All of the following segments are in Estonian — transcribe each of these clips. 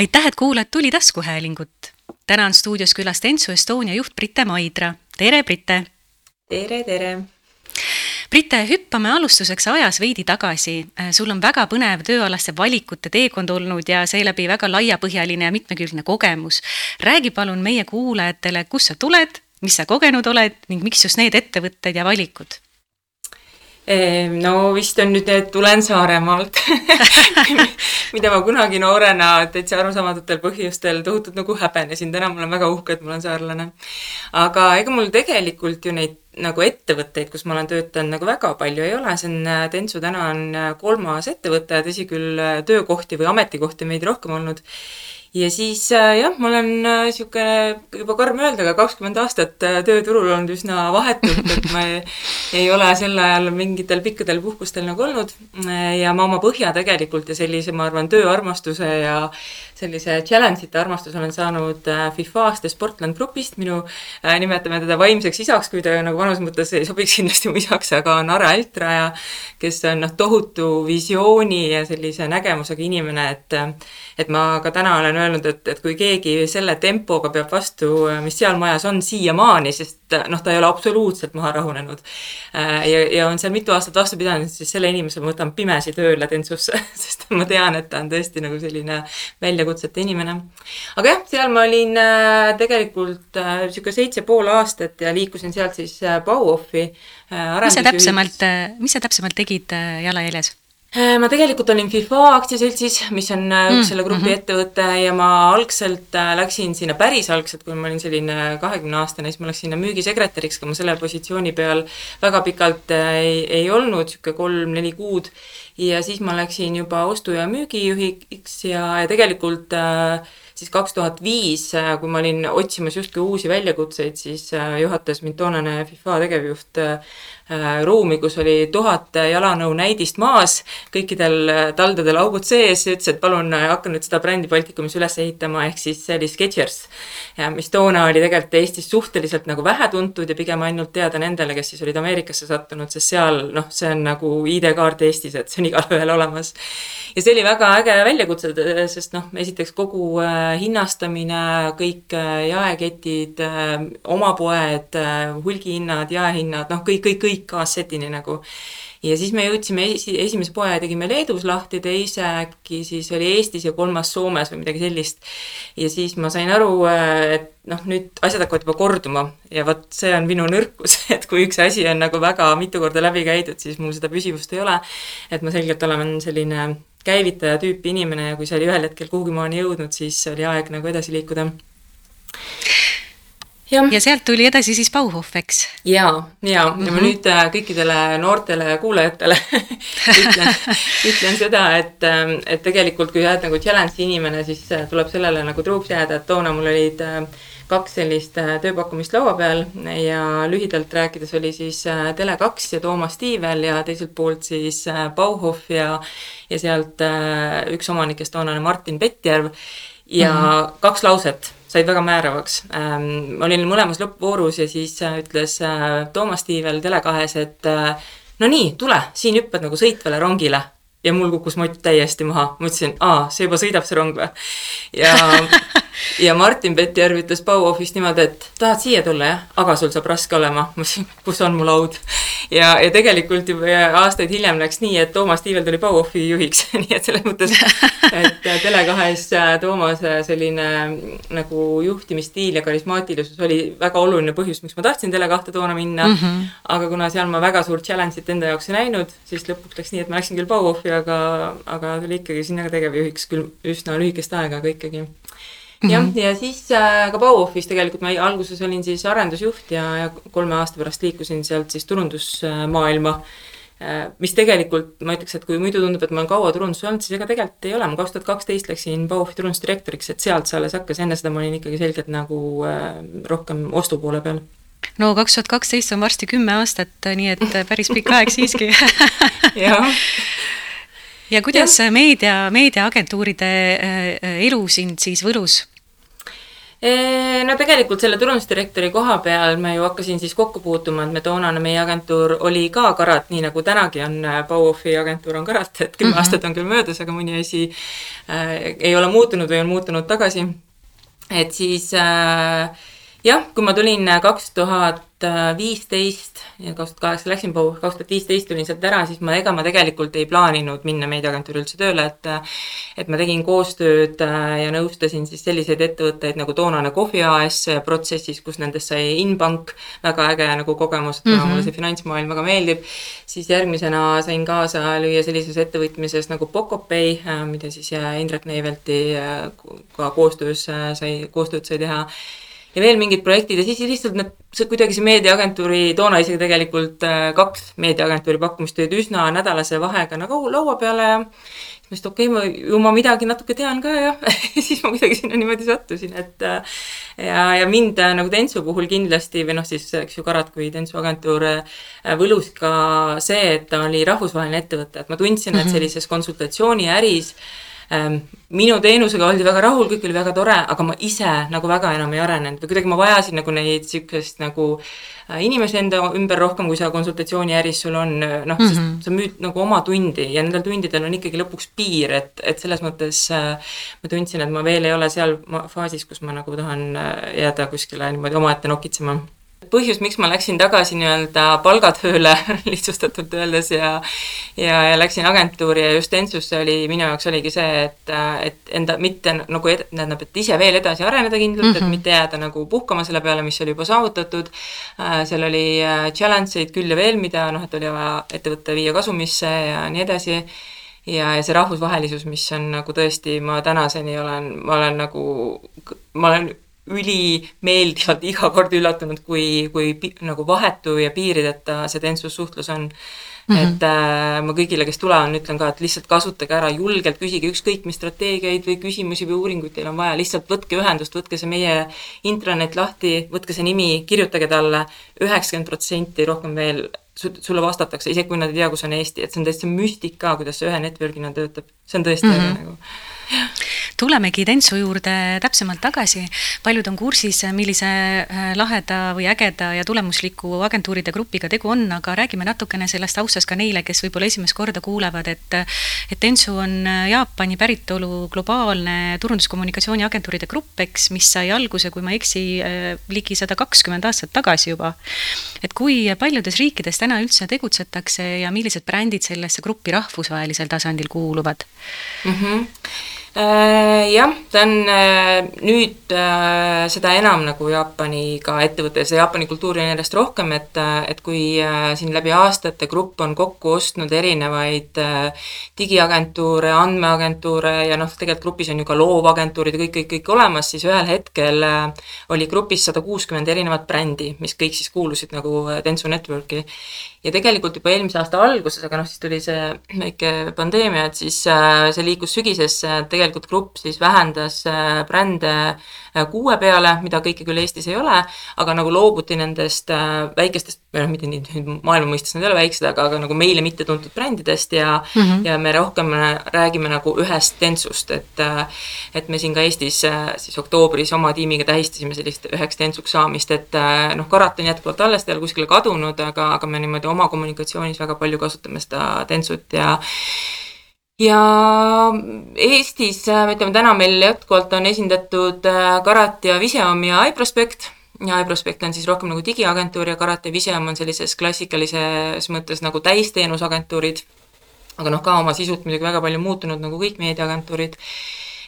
aitäh, et kuulad Tuli taskuhäälingut. täna on stuudios külas Dentsu Estonia juht Brite Maidra. tere, Brite! tere, tere! Brite, hüppame alustuseks ajas veidi tagasi. sul on väga põnev tööalaste valikute teekond olnud ja seeläbi väga laiapõhjaline ja mitmekülgne kogemus. räägi palun meie kuulajatele, kust sa tuled, mis sa kogenud oled ning miks just need ettevõtted ja valikud no vist on nüüd, et tulen Saaremaalt mida ma kunagi noorena täitsa arusaamatutel põhjustel tohutult nagu häbenesin, täna ma olen väga uhke, et ma olen saarlane. aga ega mul tegelikult ju neid nagu ettevõtteid, kus ma olen töötanud, nagu väga palju ei ole, see on, Dentsu täna on kolmas ettevõte, tõsi küll, töökohti või ametikohti meid rohkem olnud ja siis äh, jah, ma olen niisugune äh,, juba karm öelda, aga kakskümmend aastat äh, tööturul olnud üsna vahetult, et ma ei, ei ole sel ajal mingitel pikkadel puhkustel nagu olnud. Ja ma oma põhja tegelikult ja sellise, ma arvan, tööarmastuse ja sellise challenge'ite armastuse olen saanud FIFA-st ja Sportland Grupist, minu nimetame teda vaimseks isaks, kui ta nagu vanuses mõttes ei sobiks kindlasti mu isaks, aga on Are Altraja, kes on noh, tohutu visiooni ja sellise nägemusega inimene, et et ma ka täna olen öelnud, et, et kui keegi selle tempoga peab vastu, mis seal majas on siiamaani, sest noh, ta ei ole absoluutselt maha rahunenud. ja, ja on seal mitu aastat vastu pidanud, siis selle inimese ma võtan pimesi tööle Dentsusse, sest ma tean, et ta on tõesti nagu selline väljakutsete inimene. aga jah, seal ma olin äh, tegelikult niisugune äh, seitse pool aastat ja liikusin sealt siis äh, Bauhofi mis sa täpsemalt, mis sa täpsemalt tegid jalajäljes? Äh, ma tegelikult olin FIFA aktsiaseltsis, mis on äh, üks mm, selle grupi mm -hmm. ettevõte ja ma algselt äh, läksin sinna päris algselt, kui ma olin selline kahekümne aastane, siis ma läksin sinna müügisekretäriks, aga ma selle positsiooni peal väga pikalt ei, ei olnud, niisugune kolm-neli kuud. ja siis ma läksin juba ostu- ja müügijuhiks ja, ja tegelikult äh, siis kaks tuhat viis, kui ma olin otsimas justkui uusi väljakutseid, siis juhatas mind toonane FIFA tegevjuht ruumi, kus oli tuhat jalanõu näidist maas, kõikidel äh, taldadel augud sees, ütles, et palun äh, hakka nüüd seda brändi Baltikumis üles ehitama, ehk siis see oli Skechers. mis toona oli tegelikult Eestis suhteliselt nagu vähetuntud ja pigem ainult teada nendele, kes siis olid Ameerikasse sattunud, sest seal noh, see on nagu ID-kaart Eestis, et see on igalühel olemas. ja see oli väga äge väljakutse, sest noh, esiteks kogu hinnastamine, kõik jaeketid, oma poed, hulgihinnad, jaehinnad, noh, kõik, kõik, kõik kõik kaassetini nagu. ja siis me jõudsime esi, esimese poe tegime Leedus lahti, teise äkki siis oli Eestis ja kolmas Soomes või midagi sellist. ja siis ma sain aru, et noh, nüüd asjad hakkavad juba korduma ja vot see on minu nõrkus, et kui üks asi on nagu väga mitu korda läbi käidud, siis mul seda püsivust ei ole. et ma selgelt olen selline käivitaja tüüpi inimene ja kui see oli ühel hetkel kuhugi maani jõudnud, siis oli aeg nagu edasi liikuda ja, ja sealt tuli edasi siis Bauhof, eks? ja, ja mm, -hmm. ja ma mhm. nüüd äh, kõikidele noortele kuulajatele ütlen, ütlen seda, et, ähm, et tegelikult kui sa oled nagu challenge'i inimene, siis äh, tuleb sellele nagu truuks jääda, et toona mul olid äh, kaks sellist tööpakkumist laua peal ja lühidalt rääkides oli siis Tele2 ja Toomas Tiivel ja teiselt poolt siis Bauhof ja, ja sealt üks omanikest toonane Martin Pettjärv ja mm -hmm. kaks lauset said väga määravaks. Ähm, ma olin mõlemas lõppvoorus ja siis äh, ütles äh, Toomas Tiivel Tele2-s, et äh, no nii, tule, siin hüppad nagu sõitvale rongile ja mul kukkus mott täiesti maha, ma ütlesin, aa, see juba sõidab, see rong või? ja, ja Martin Petjärv ütles Bauhofist niimoodi, et tahad siia tulla, jah, aga sul saab raske olema. ma ütlesin, kus on mu laud? Ja, ja tegelikult juba aastaid hiljem läks nii, et Toomas Tiivel tuli Bauhofi juhiks nii et selles mõttes, et Tele2-s äh, Toomase selline nagu juhtimisstiil ja karismaatilisus oli väga oluline põhjus, miks ma tahtsin Tele2 toona minna mm. -hmm. aga kuna seal ma väga suurt challenge'it enda jaoks ei näinud, siis lõpuks läks nii, et ma läksin küll Bauhofi, aga, aga tuli ikkagi sinna ka tegevjuhiks küll üsna lühikest aega, aga ikkagi jah -hmm., ja siis äh, ka Bauhofis tegelikult ma alguses olin siis arendusjuht ja, ja kolme aasta pärast liikusin sealt siis turundusmaailma äh,. mis tegelikult ma ütleks, et kui muidu tundub, et ma olen kaua turunduses olnud, siis ega tegelikult ei ole, ma kaks tuhat kaksteist läksin Bauhofi turundusdirektoriks, et sealt see alles hakkas, enne seda ma olin ikkagi selgelt nagu äh, rohkem ostu poole peal no kaks tuhat kaksteist on varsti kümme aastat, nii et päris pikk aeg siiski jah ja kuidas ja. meedia, meediaagentuuride elu sind siis Võrus no tegelikult selle turundusdirektori koha peal ma ju hakkasin siis kokku puutuma, et me toonane, meie agentuur oli ka Karat, nii nagu tänagi on äh, Bauhofi agentuur on Karat, et kümme mm -hmm. aastat on küll möödas, aga mõni asi äh, ei ole muutunud või on muutunud tagasi. et siis äh, jah, kui ma tulin äh, kaks tuhat viisteist ja kaks tuhat kaheksa läksin kaks tuhat viisteist tulin sealt ära, siis ma, ega ma tegelikult ei plaaninud minna meediaagentuuri üldse tööle, et et ma tegin koostööd äh, ja nõustasin siis selliseid ettevõtteid nagu toonane Kohvi AS protsessis, kus nendest sai Inbank, väga äge nagu kogemus, kuna mm -hmm. mulle see finantsmaailm väga meeldib, siis järgmisena sain kaasa lüüa sellises ettevõtmises nagu Pocopay, äh, mida siis Indrek Neivelti ka koostöös sai, koostööd sai teha ja veel mingid projektid ja siis lihtsalt need, see kuidagi see meediaagentuuri, toona isegi tegelikult äh, kaks meediaagentuuri pakkumist tulid üsna nädalase vahega nagu laua peale ja siis ma ütlesin, okei okay,, ma ju ma midagi natuke tean ka ja siis ma kuidagi sinna niimoodi sattusin, et äh, ja, ja mind äh, nagu Dentsu puhul kindlasti või noh, siis eks ju Karat kui Dentsu agentuur võlus ka see, et ta oli rahvusvaheline ettevõte, et ma tundsin, et mhm. sellises konsultatsiooniäris äh, Ehm, minu teenusega oldi väga rahul, kõik oli väga tore, aga ma ise nagu väga enam ei arenenud või kuidagi ma vajasin nagu neid niisugust nagu äh, inimesi enda ümber rohkem, kui sa konsultatsiooniäris sul on, äh, noh mm -hmm., sest mhm. sa müüd nagu oma tundi ja nendel tundidel on ikkagi lõpuks piir, et, et selles mõttes äh, ma tundsin, et ma veel ei ole seal faasis, kus ma nagu tahan äh, jääda kuskile niimoodi omaette nokitsema põhjus, miks ma läksin tagasi nii-öelda palgatööle lihtsustatult öeldes ja ja, ja läksin agentuuri ja just Entsusse oli, minu jaoks oligi see, et, et enda, mitte nagu ed-, tähendab, et ise veel edasi areneda kindlalt mm, -hmm. et mhm. mitte jääda nagu puhkama selle peale, mis oli juba saavutatud, äh, seal oli äh, challenge eid küll ja veel, mida noh, et oli vaja ettevõte viia kasumisse ja nii edasi, ja, ja see rahvusvahelisus, mis on nagu tõesti, ma tänaseni olen, ma olen nagu, ma olen ülimeeldivalt iga kord üllatunud, kui, kui nagu vahetu ja piirideta see teenistussuhtlus on Mm -hmm. et äh, ma kõigile, kes tulevad, ütlen ka, et lihtsalt kasutage ära, julgelt küsige ükskõik mis strateegiaid või küsimusi või uuringuid teil on vaja, lihtsalt võtke ühendust, võtke see meie intranet lahti, võtke see nimi, kirjutage talle, üheksakümmend protsenti rohkem veel sulle vastatakse, isegi kui nad ei tea, kus on Eesti, et see on täitsa müstika, kuidas see ühe network'ina töötab, see on tõesti mm -hmm. nagu tulemegi Dentsu juurde täpsemalt tagasi. paljud on kursis, millise äh, laheda või ägeda ja tulemusliku agentuuride grupiga tegu on, aga räägime natukene sellest taustast ka neile, kes võib-olla esimest korda kuulevad, et et Dentsu on äh, Jaapani päritolu globaalne turunduskommunikatsiooni agentuuride grupp, eks, mis sai alguse, kui ma ei eksi, äh, ligi sada kakskümmend aastat tagasi juba. et kui paljudes riikides täna üldse tegutsetakse ja millised brändid sellesse gruppi rahvusvahelisel tasandil kuuluvad mm? -hmm jah, ta on äh, nüüd äh, seda enam nagu Jaapaniga ettevõte, see Jaapani kultuuri on järjest rohkem, et, et kui siin läbi aastate grupp on kokku ostnud erinevaid digiagentuure, andmeagentuure ja noh, tegelikult grupis on ju ka loovagentuurid ja kõik, kõik, kõik olemas, siis ühel hetkel oli grupis sada kuuskümmend erinevat brändi, mis kõik siis kuulusid nagu Dentsu Networki ja tegelikult juba eelmise aasta alguses, aga noh, siis tuli see väike pandeemia, et siis äh, see liikus sügisesse, tegelikult grupp siis vähendas äh, brände Äh, kuue peale, mida kõike küll Eestis ei ole, aga nagu loobuti nendest väikestest, või noh, mitte nüüd maailma mõistes nad ei ole väiksed, aga, aga nagu meile mittetuntud brändidest ja mm, -hmm. ja me rohkem räägime nagu ühest tentsust, et äh, et me siin ka Eestis siis oktoobris oma tiimiga tähistasime sellist üheks tentsuks saamist, et noh, karat on jätkuvalt alles, ta ei ole kuskile kadunud, aga, aga me niimoodi oma kommunikatsioonis väga palju kasutame seda tentsut ja ja Eestis, ütleme täna meil jätkuvalt on esindatud äh, Karat ja Viseom ja iProspect ja iProspect on siis rohkem nagu digiagentuur ja Karat ja Viseom on sellises klassikalises mõttes nagu täisteenusagentuurid, aga noh, ka oma sisult muidugi väga palju muutunud, nagu kõik meediaagentuurid.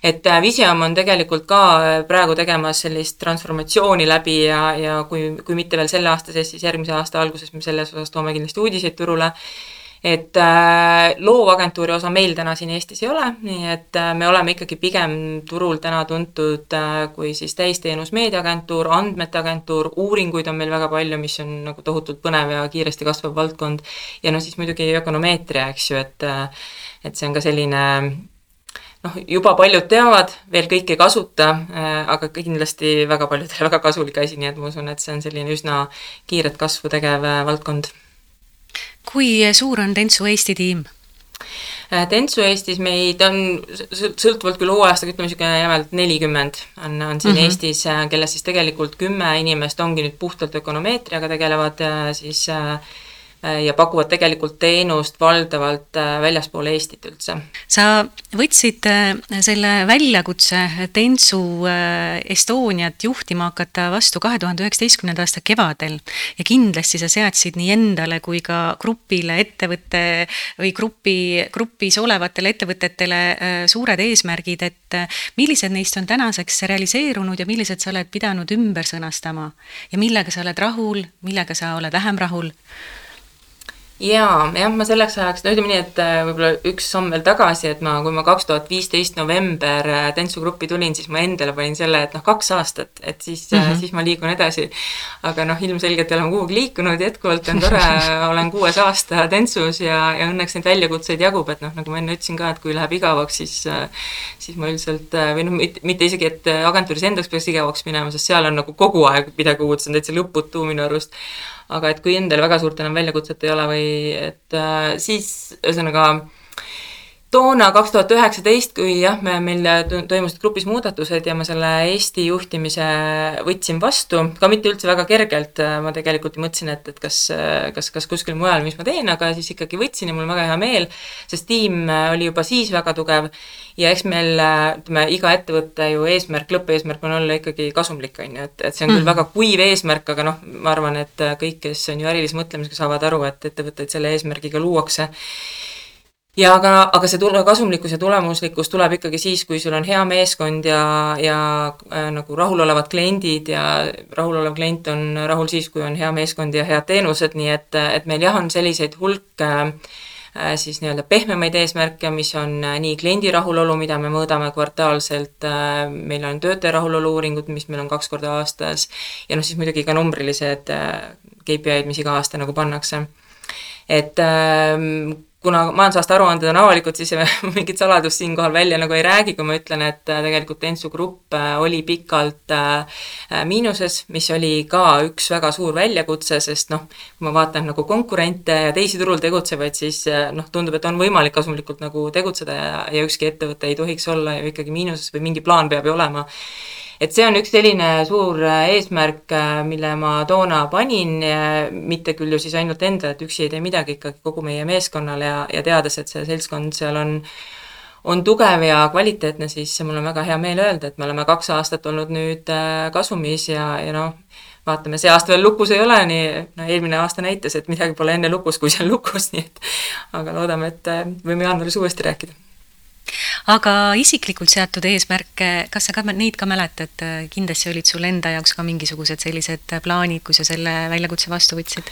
Et äh, Viseom on tegelikult ka äh, praegu tegemas sellist transformatsiooni läbi ja, ja kui, kui mitte veel selle aasta sees, siis järgmise aasta alguses me selles osas toome kindlasti uudiseid turule et äh, loovagentuuri osa meil täna siin Eestis ei ole, nii et äh, me oleme ikkagi pigem turul täna tuntud äh, kui siis täisteenus meediaagentuur, andmete agentuur, uuringuid on meil väga palju, mis on nagu tohutult põnev ja kiiresti kasvav valdkond, ja noh, siis muidugi ökonomeetria, eks ju, et et see on ka selline noh, juba paljud teavad, veel kõik ei kasuta aga kindlasti väga paljudele väga kasulik asi, nii et ma usun, et see on selline üsna kiiret kasvu tegev valdkond kui suur on Dentsu Eesti tiim? tentsu Eestis meid on sõltuvalt küll hooajast, aga ütleme niisugune jämedalt nelikümmend on, on siin mm -hmm. Eestis, kellest siis tegelikult kümme inimest ongi nüüd puhtalt ökonomeetriaga tegelevad siis äh, Äh, ja pakuvad tegelikult teenust valdavalt äh, väljaspool Eestit üldse. sa võtsid äh, selle väljakutse Tensu Estoniat juhtima hakata vastu kahe tuhande üheksateistkümnenda aasta kevadel ja kindlasti sa seadsid nii endale kui ka grupile ettevõtte või grupi, grupis olevatele ettevõtetele suured eesmärgid, et millised neist on tänaseks realiseerunud ja millised sa oled pidanud ümber sõnastama ja millega sa oled rahul, millega sa oled vähem rahul? Jaa, jah, ma selleks ajaks, no ütleme nii, et äh, võib-olla üks samm veel tagasi, et ma, kui ma kaks tuhat viisteist november äh, tantsugruppi tulin, siis ma endale panin selle, et noh, kaks aastat, et siis mm, -hmm. siis ma liigun edasi. aga noh, ilmselgelt ei ole ma kuhugi liikunud, jätkuvalt on tore olen kuues aasta tantsus ja, ja õnneks neid väljakutseid jagub, et noh, nagu ma enne ütlesin ka, et kui läheb igavaks, siis siis ma üldiselt või noh, mitte isegi, et agentuuris endaks peaks igavaks minema, sest seal on nagu kogu aeg midagi uut, see on täitsa lõputu minu arust aga et kui endal väga suurt enam väljakutset ei ole või et äh, siis ühesõnaga toona kaks tuhat üheksateist, kui jah, me, meil toimusid grupis muudatused ja ma selle Eesti juhtimise võtsin vastu, ka mitte üldse väga kergelt, ma tegelikult mõtlesin, et, et kas, kas, kas kuskil mujal, mis ma teen, aga siis ikkagi võtsin ja mul on väga hea meel, sest tiim oli juba siis väga tugev ja eks meil, ütleme, iga ettevõtte ju eesmärk, lõppeesmärk on olla ikkagi kasumlik, on ju, et, et see on küll mm. väga kuiv eesmärk, aga noh, ma arvan, et kõik, kes on ju ärilise mõtlemisega, saavad aru, et ettevõtteid selle eesmärgiga luuakse ja aga, aga see tule-, kasumlikkus ja tulemuslikkus tuleb ikkagi siis, kui sul on hea meeskond ja, ja äh, nagu rahulolevad kliendid ja rahulolev klient on rahul siis, kui on hea meeskond ja head teenused, nii et, et meil jah, on selliseid hulk äh, siis nii-öelda pehmemaid eesmärke, mis on äh, nii kliendi rahulolu, mida me mõõdame kvartaalselt äh,, meil on töötaja rahulolu uuringud, mis meil on kaks korda aastas, ja noh, siis muidugi ka numbrilised äh, KPI-d, mis iga aasta nagu pannakse. et äh, kuna majandusaasta aruanded on avalikud, siis mingit saladust siinkohal välja nagu ei räägi, kui ma ütlen, et äh, tegelikult Ensu Grupp äh, oli pikalt äh, miinuses, mis oli ka üks väga suur väljakutse, sest noh, kui ma vaatan nagu konkurente ja teisi turul tegutsevaid, siis noh, tundub, et on võimalik kasumlikult nagu tegutseda ja, ja ükski ettevõte ei tohiks olla ju ikkagi miinuses või mingi plaan peab ju olema et see on üks selline suur äh, eesmärk, äh, mille ma toona panin, mitte küll ju siis ainult endale, et üksi ei tee midagi, ikkagi kogu meie meeskonnale ja, ja teades, et see seltskond seal on on tugev ja kvaliteetne, siis mul on väga hea meel öelda, et me oleme kaks aastat olnud nüüd äh, kasumis ja, ja noh, vaatame, see aasta veel lukus ei ole, nii no eelmine aasta näitas, et midagi pole enne lukus, kui see on lukus, nii et aga loodame, et võime jaanuaris uuesti rääkida aga isiklikult seatud eesmärke, kas sa ka neid ka mäletad, kindlasti olid sul enda jaoks ka mingisugused sellised plaanid, kui sa selle väljakutse vastu võtsid?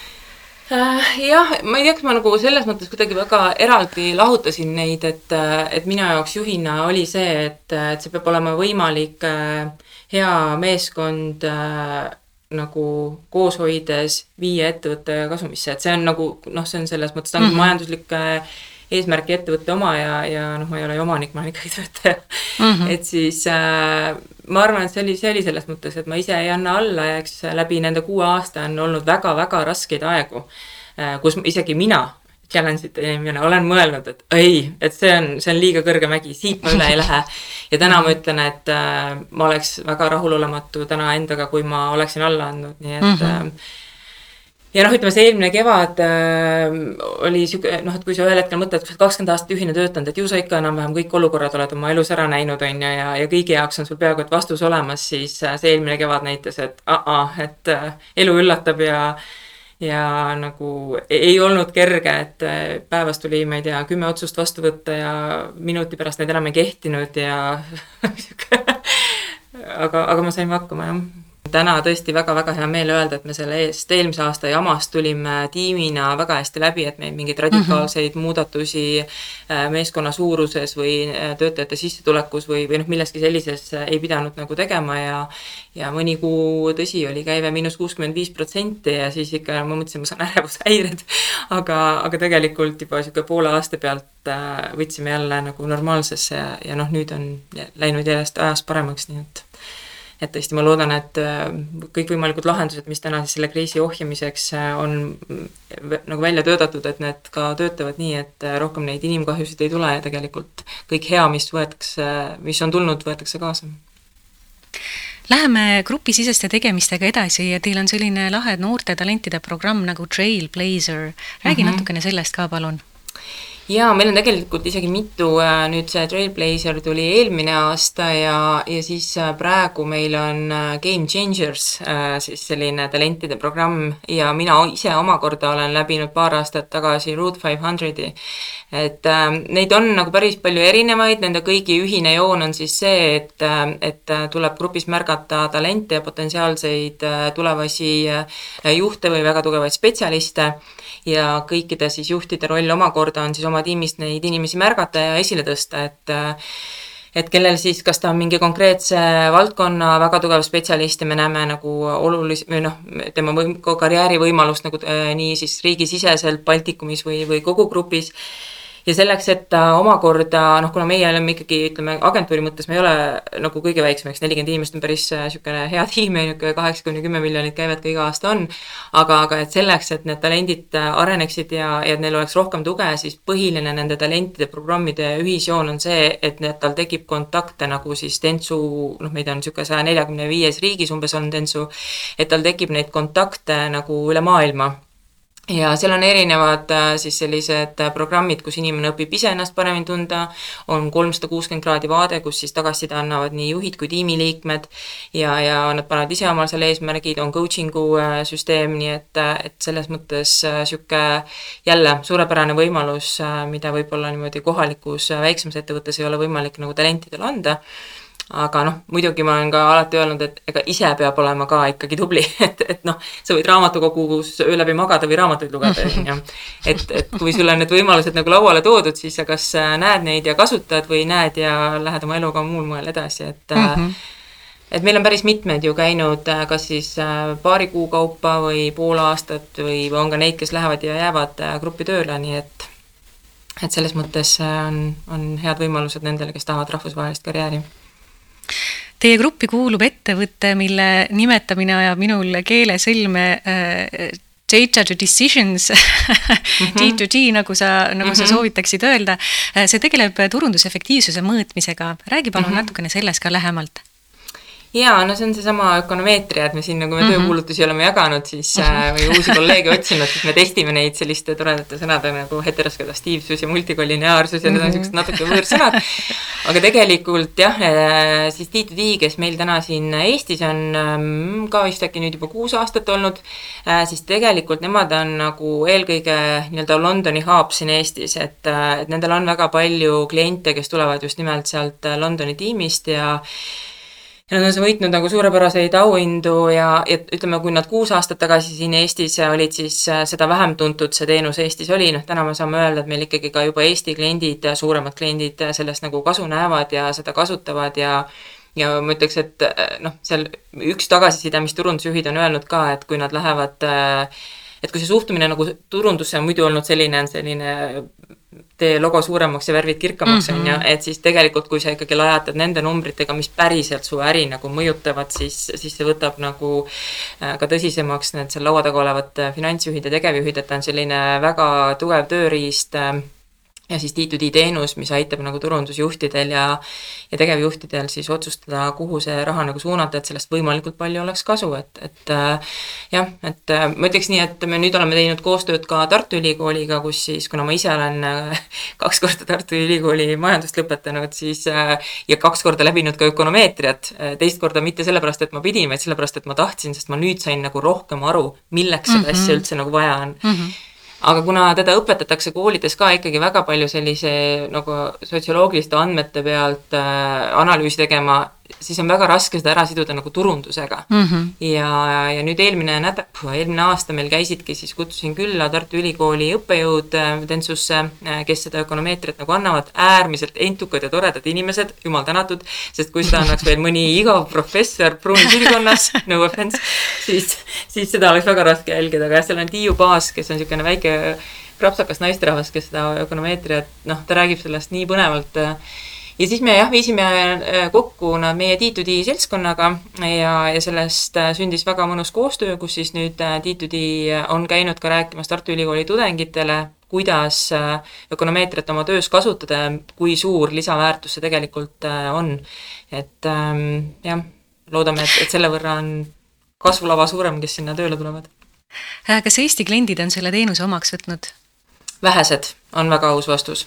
Äh, jah, ma ei tea, kas ma nagu selles mõttes kuidagi väga eraldi lahutasin neid, et, et minu jaoks juhina oli see, et, et see peab olema võimalik äh, hea meeskond äh, nagu koos hoides viia ettevõtte kasumisse, et see on nagu noh, see on selles mõttes, ta on mm -hmm. majanduslik eesmärki ettevõtte oma ja, ja noh, ma ei ole ju omanik, ma olen ikkagi töötaja mm. -hmm. et siis äh, ma arvan, et see oli, see oli selles mõttes, et ma ise ei anna alla ja eks läbi nende kuue aasta on olnud väga-väga raskeid aegu äh,, kus isegi mina challenge'ite inimene, olen mõelnud, et ei, et see on, see on liiga kõrge mägi, siit ma üle ei lähe. ja täna ma ütlen, et äh, ma oleks väga rahulolematu täna endaga, kui ma oleksin alla andnud, nii et mm -hmm. äh, ja noh, ütleme see eelmine kevad äh, oli sihuke noh, et kui sa ühel hetkel mõtled, et kakskümmend aastat ühine töötanud, et ju sa ikka enam-vähem kõik olukorrad oled oma elus ära näinud, on ju, ja, ja kõigi jaoks on sul peaaegu et vastus olemas, siis äh, see eelmine kevad näitas, et uh-uh, et äh, elu üllatab ja ja nagu ei olnud kerge, et äh, päevas tuli, ma ei tea, kümme otsust vastu võtta ja minuti pärast need enam ei kehtinud ja aga, aga me saime hakkama, jah täna tõesti väga-väga hea meel öelda, et me selle eest eelmise aasta jamast tulime tiimina väga hästi läbi, et meil mingeid radikaalseid mm -hmm. muudatusi äh, meeskonna suuruses või äh, töötajate sissetulekus või, või noh, milleski sellises äh, ei pidanud nagu tegema ja ja mõni kuu, tõsi, oli käive miinus kuuskümmend viis protsenti ja siis ikka ma mõtlesin, ma saan ärevushäired, aga, aga tegelikult juba niisugune poole aasta pealt võtsime jälle nagu normaalsesse ja, ja noh, nüüd on läinud järjest ajas paremaks, nii et et tõesti, ma loodan, et äh, kõikvõimalikud lahendused, mis täna siis selle kriisi ohjamiseks äh, on nagu välja töötatud, et need ka töötavad nii, et rohkem neid inimkahjusid ei tule ja tegelikult kõik hea, mis võetakse, mis on tulnud, võetakse kaasa Läheme grupisiseste tegemistega edasi ja teil on selline lahe noorte talentide programm nagu Trailblazer. räägi mm -hmm. natukene sellest ka, palun jaa, meil on tegelikult isegi mitu, äh, nüüd see Trailblazer tuli eelmine aasta ja, ja siis äh, praegu meil on äh, Game Changers, siis selline talentide programm ja mina ise omakorda olen läbinud paar aastat tagasi Route five hundred'i. et äh, neid on nagu päris palju erinevaid, nende kõigi ühine joon on siis see, et, et tuleb grupis märgata talente ja potentsiaalseid tulevasi juhte või väga tugevaid spetsialiste ja kõikide siis juhtide roll omakorda on siis oma tiimist neid inimesi märgata ja esile tõsta, et et kellel siis, kas ta on mingi konkreetse valdkonna väga tugev spetsialist ja me näeme nagu olulisi või noh, tema võim-, karjäärivõimalust nagu äh, nii siis riigisiseselt Baltikumis või, või kogu grupis ja selleks, et ta omakorda noh, kuna meie oleme ikkagi ütleme agentuuri mõttes, me ei ole nagu kõige väiksem, eks nelikümmend inimest on päris niisugune hea tiim ja niisugune kaheksa kuni kümme miljonit käivet ka iga aasta on. aga, aga et selleks, et need talendid areneksid ja, ja et neil oleks rohkem tuge, siis põhiline nende talentide programmide ühisjoon on see, et need, tal tekib kontakte nagu siis Dentsu, noh, meid on niisugune saja neljakümne viies riigis umbes on Dentsu, et tal tekib neid kontakte nagu üle maailma ja seal on erinevad äh, siis sellised äh, programmid, kus inimene õpib ise ennast paremini tunda, on kolmsada kuuskümmend kraadi vaade, kus siis tagasiside annavad nii juhid kui tiimiliikmed ja, ja nad panevad ise omal seal eesmärgid, on coaching'u äh, süsteem, nii et, et selles mõttes niisugune jälle suurepärane võimalus, mida võib-olla niimoodi kohalikus väiksemas ettevõttes ei ole võimalik nagu talentidele anda aga noh, muidugi ma olen ka alati öelnud, et ega ise peab olema ka ikkagi tubli, et, et noh, sa võid raamatukogus öö läbi magada või raamatuid lugeda, on ju. et, et kui sulle on need võimalused nagu lauale toodud, siis sa kas äh, näed neid ja kasutad või näed ja lähed oma eluga muul moel edasi, et mm -hmm. et meil on päris mitmed ju käinud äh, kas siis paari kuu kaupa või pool aastat või on ka neid, kes lähevad ja jäävad gruppi tööle, nii et et selles mõttes on, on head võimalused nendele, kes tahavad rahvusvahelist karjääri Teie gruppi kuulub ettevõte, mille nimetamine ajab minul keelesõlme äh, data to decisions D2D nagu sa, nagu mm -hmm. sa mhm. soovitaksid öelda. Äh, see tegeleb turundusefektiivsuse mõõtmisega. räägi palun mm -hmm. natukene sellest ka lähemalt jaa, no see on seesama ökonomeetria, et me siin nagu me mm -hmm. töökuulutusi oleme jaganud, siis mm -hmm. või uusi kolleege otsinud, siis me testime neid selliste toredate sõnade nagu heteroskadatiivsus ja multikollineaarsus ja need on mhm. niisugused natuke võõrsõnad. aga tegelikult jah, äh, siis D2D, kes meil täna siin Eestis on ähm, ka vist äkki nüüd juba kuus aastat olnud, äh, siis tegelikult nemad on nagu eelkõige nii-öelda Londoni hub siin Eestis, et, et nendel on väga palju kliente, kes tulevad just nimelt sealt Londoni tiimist ja ja nad on võitnud nagu suurepäraseid auhindu ja, ja ütleme, kui nad kuus aastat tagasi siin Eestis olid, siis äh, seda vähem tuntud see teenus Eestis oli, noh täna me saame öelda, et meil ikkagi ka juba Eesti kliendid, suuremad kliendid sellest nagu kasu näevad ja seda kasutavad ja ja ma ütleks, et äh, noh, seal üks tagasiside, mis turundusjuhid on öelnud ka, et kui nad lähevad äh, et kui see suhtumine nagu turundusse on muidu olnud selline, selline tee logo suuremaks ja värvid kirkamaks, on ju, et siis tegelikult, kui sa ikkagi lajatad nende numbritega, mis päriselt su äri nagu mõjutavad, siis, siis see võtab nagu äh, ka tõsisemaks need seal laua taga olevad äh, finantsjuhid ja tegevjuhid, et ta on selline väga tugev tööriist äh, ja siis D2D teenus, mis aitab nagu turundusjuhtidel ja ja tegevjuhtidel siis otsustada, kuhu see raha nagu suunata, et sellest võimalikult palju oleks kasu, et, et äh, jah, et äh, ma ütleks nii, et me nüüd oleme teinud koostööd ka Tartu Ülikooliga, kus siis, kuna ma ise olen äh, kaks korda Tartu Ülikooli majandust lõpetanud, siis ja kaks korda läbinud ka ökonomeetriat, teist korda mitte sellepärast, et ma pidin, vaid sellepärast, et ma tahtsin, sest ma nüüd sain nagu rohkem aru, milleks seda mm -hmm. asja üldse nagu vaja on mm. -hmm aga kuna teda õpetatakse koolides ka ikkagi väga palju sellise nagu sotsioloogiliste andmete pealt äh, analüüsi tegema, siis on väga raske seda ära siduda nagu turundusega mm. -hmm. ja, ja nüüd eelmine nädal, eelmine aasta meil käisidki, siis kutsusin külla Tartu Ülikooli õppejõud Dentsusse, äh, äh, kes seda ökonomeetriat nagu annavad, äärmiselt entukad ja toredad inimesed, jumal tänatud, sest kui seda annaks veel mõni igav professor pruunis ülikonnas, no offense, siis, siis seda oleks väga raske jälgida, aga jah, seal on Tiiu Paas, kes on niisugune väike krapsakas naisterahvas, kes seda ökonomeetriat, noh, ta räägib sellest nii põnevalt äh, ja siis me jah, viisime äh, kokku nad meie T2D seltskonnaga ja, ja sellest äh, sündis väga mõnus koostöö, kus siis nüüd T2D on käinud ka rääkimas Tartu Ülikooli tudengitele, kuidas ökonomeetriat oma töös kasutada ja kui suur lisaväärtus see tegelikult on. et ähm, jah, loodame, et, et selle võrra on kasvulava suurem, kes sinna tööle tulevad. kas Eesti kliendid on selle teenuse omaks võtnud? Vähesed, on väga aus vastus.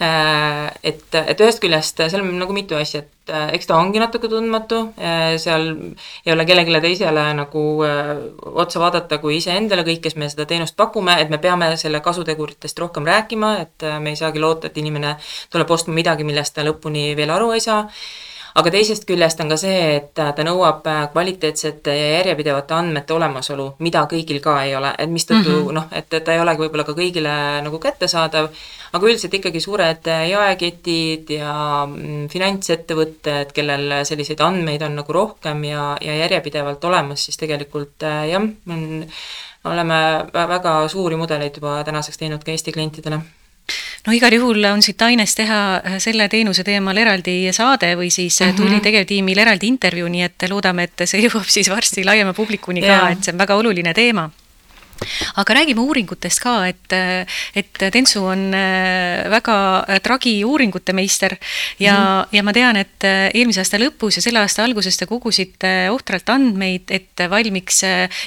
Äh, et, et ühest küljest seal on nagu mitu asja, et äh, eks ta ongi natuke tundmatu, äh, seal ei ole kellelegi teisele nagu otsa vaadata kui iseendale kõik, kes me seda teenust pakume, et me peame selle kasuteguritest rohkem rääkima, et me ei saagi loota, et inimene tuleb ostma midagi, millest ta lõpuni veel aru ei saa aga teisest küljest on ka see, et ta nõuab äh, kvaliteetsete ja järjepidevate andmete olemasolu, mida kõigil ka ei ole, et mistõttu mm -hmm. noh, et, et ta ei olegi võib-olla ka kõigile nagu kättesaadav, aga üldiselt ikkagi suured äh, jaeketid ja mm, finantsettevõtted, kellel selliseid andmeid on nagu rohkem ja, ja järjepidevalt olemas, siis tegelikult äh, jah, oleme väga suuri mudeleid juba tänaseks teinud ka Eesti klientidele no igal juhul on siit aines teha äh, selle teenuse teemal eraldi saade või siis mm -hmm. tuli tegevtiimil eraldi intervjuu, nii et loodame, et see jõuab siis varsti laiema publikuni ka, et see on väga oluline teema aga räägime uuringutest ka, et, et Dentsu on äh, väga tragi uuringute meister ja mm, -hmm. ja ma tean, et eelmise aasta lõpus ja selle aasta alguses te kogusite ohtralt andmeid, et valmiks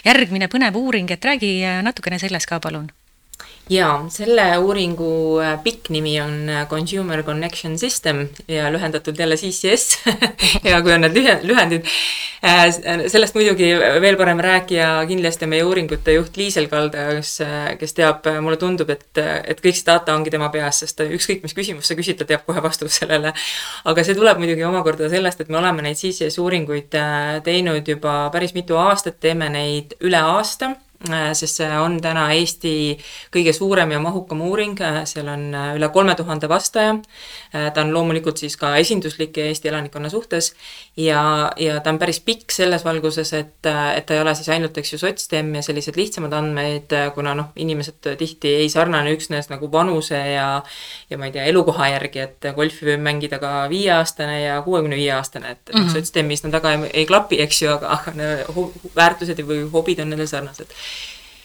järgmine põnev uuring, et räägi natukene sellest ka, palun jaa, selle uuringu äh, pikk nimi on äh, Consumer Connection System ja lühendatult jälle CCS ja kui on need lühendid. Äh, sellest muidugi veel parem rääkija kindlasti meie uuringute juht Liisel Kalda, kes, kes teab, mulle tundub, et, et kõik see data ongi tema peas, sest ükskõik, mis küsimust sa küsid, ta teab kohe vastust sellele. aga see tuleb muidugi omakorda sellest, et me oleme neid CCS uuringuid teinud juba päris mitu aastat, teeme neid üle aasta sest see on täna Eesti kõige suurem ja mahukam uuring, äh, seal on äh, üle kolme tuhande vastaja. ta on loomulikult siis ka esinduslik Eesti elanikkonna suhtes ja, ja ta on päris pikk selles valguses, et, et ta ei ole siis ainult, eks ju, sotsdem ja sellised lihtsamad andmeid, kuna noh, inimesed tihti ei sarnane üksnes nagu vanuse ja ja ma ei tea, elukoha järgi, et golfi võib mängida ka viieaastane ja kuuekümne viie aastane, et mm -hmm. sotsdemis nad väga ei, ei klapi, eks ju, aga, aga väärtused või hobid on nendel sarnased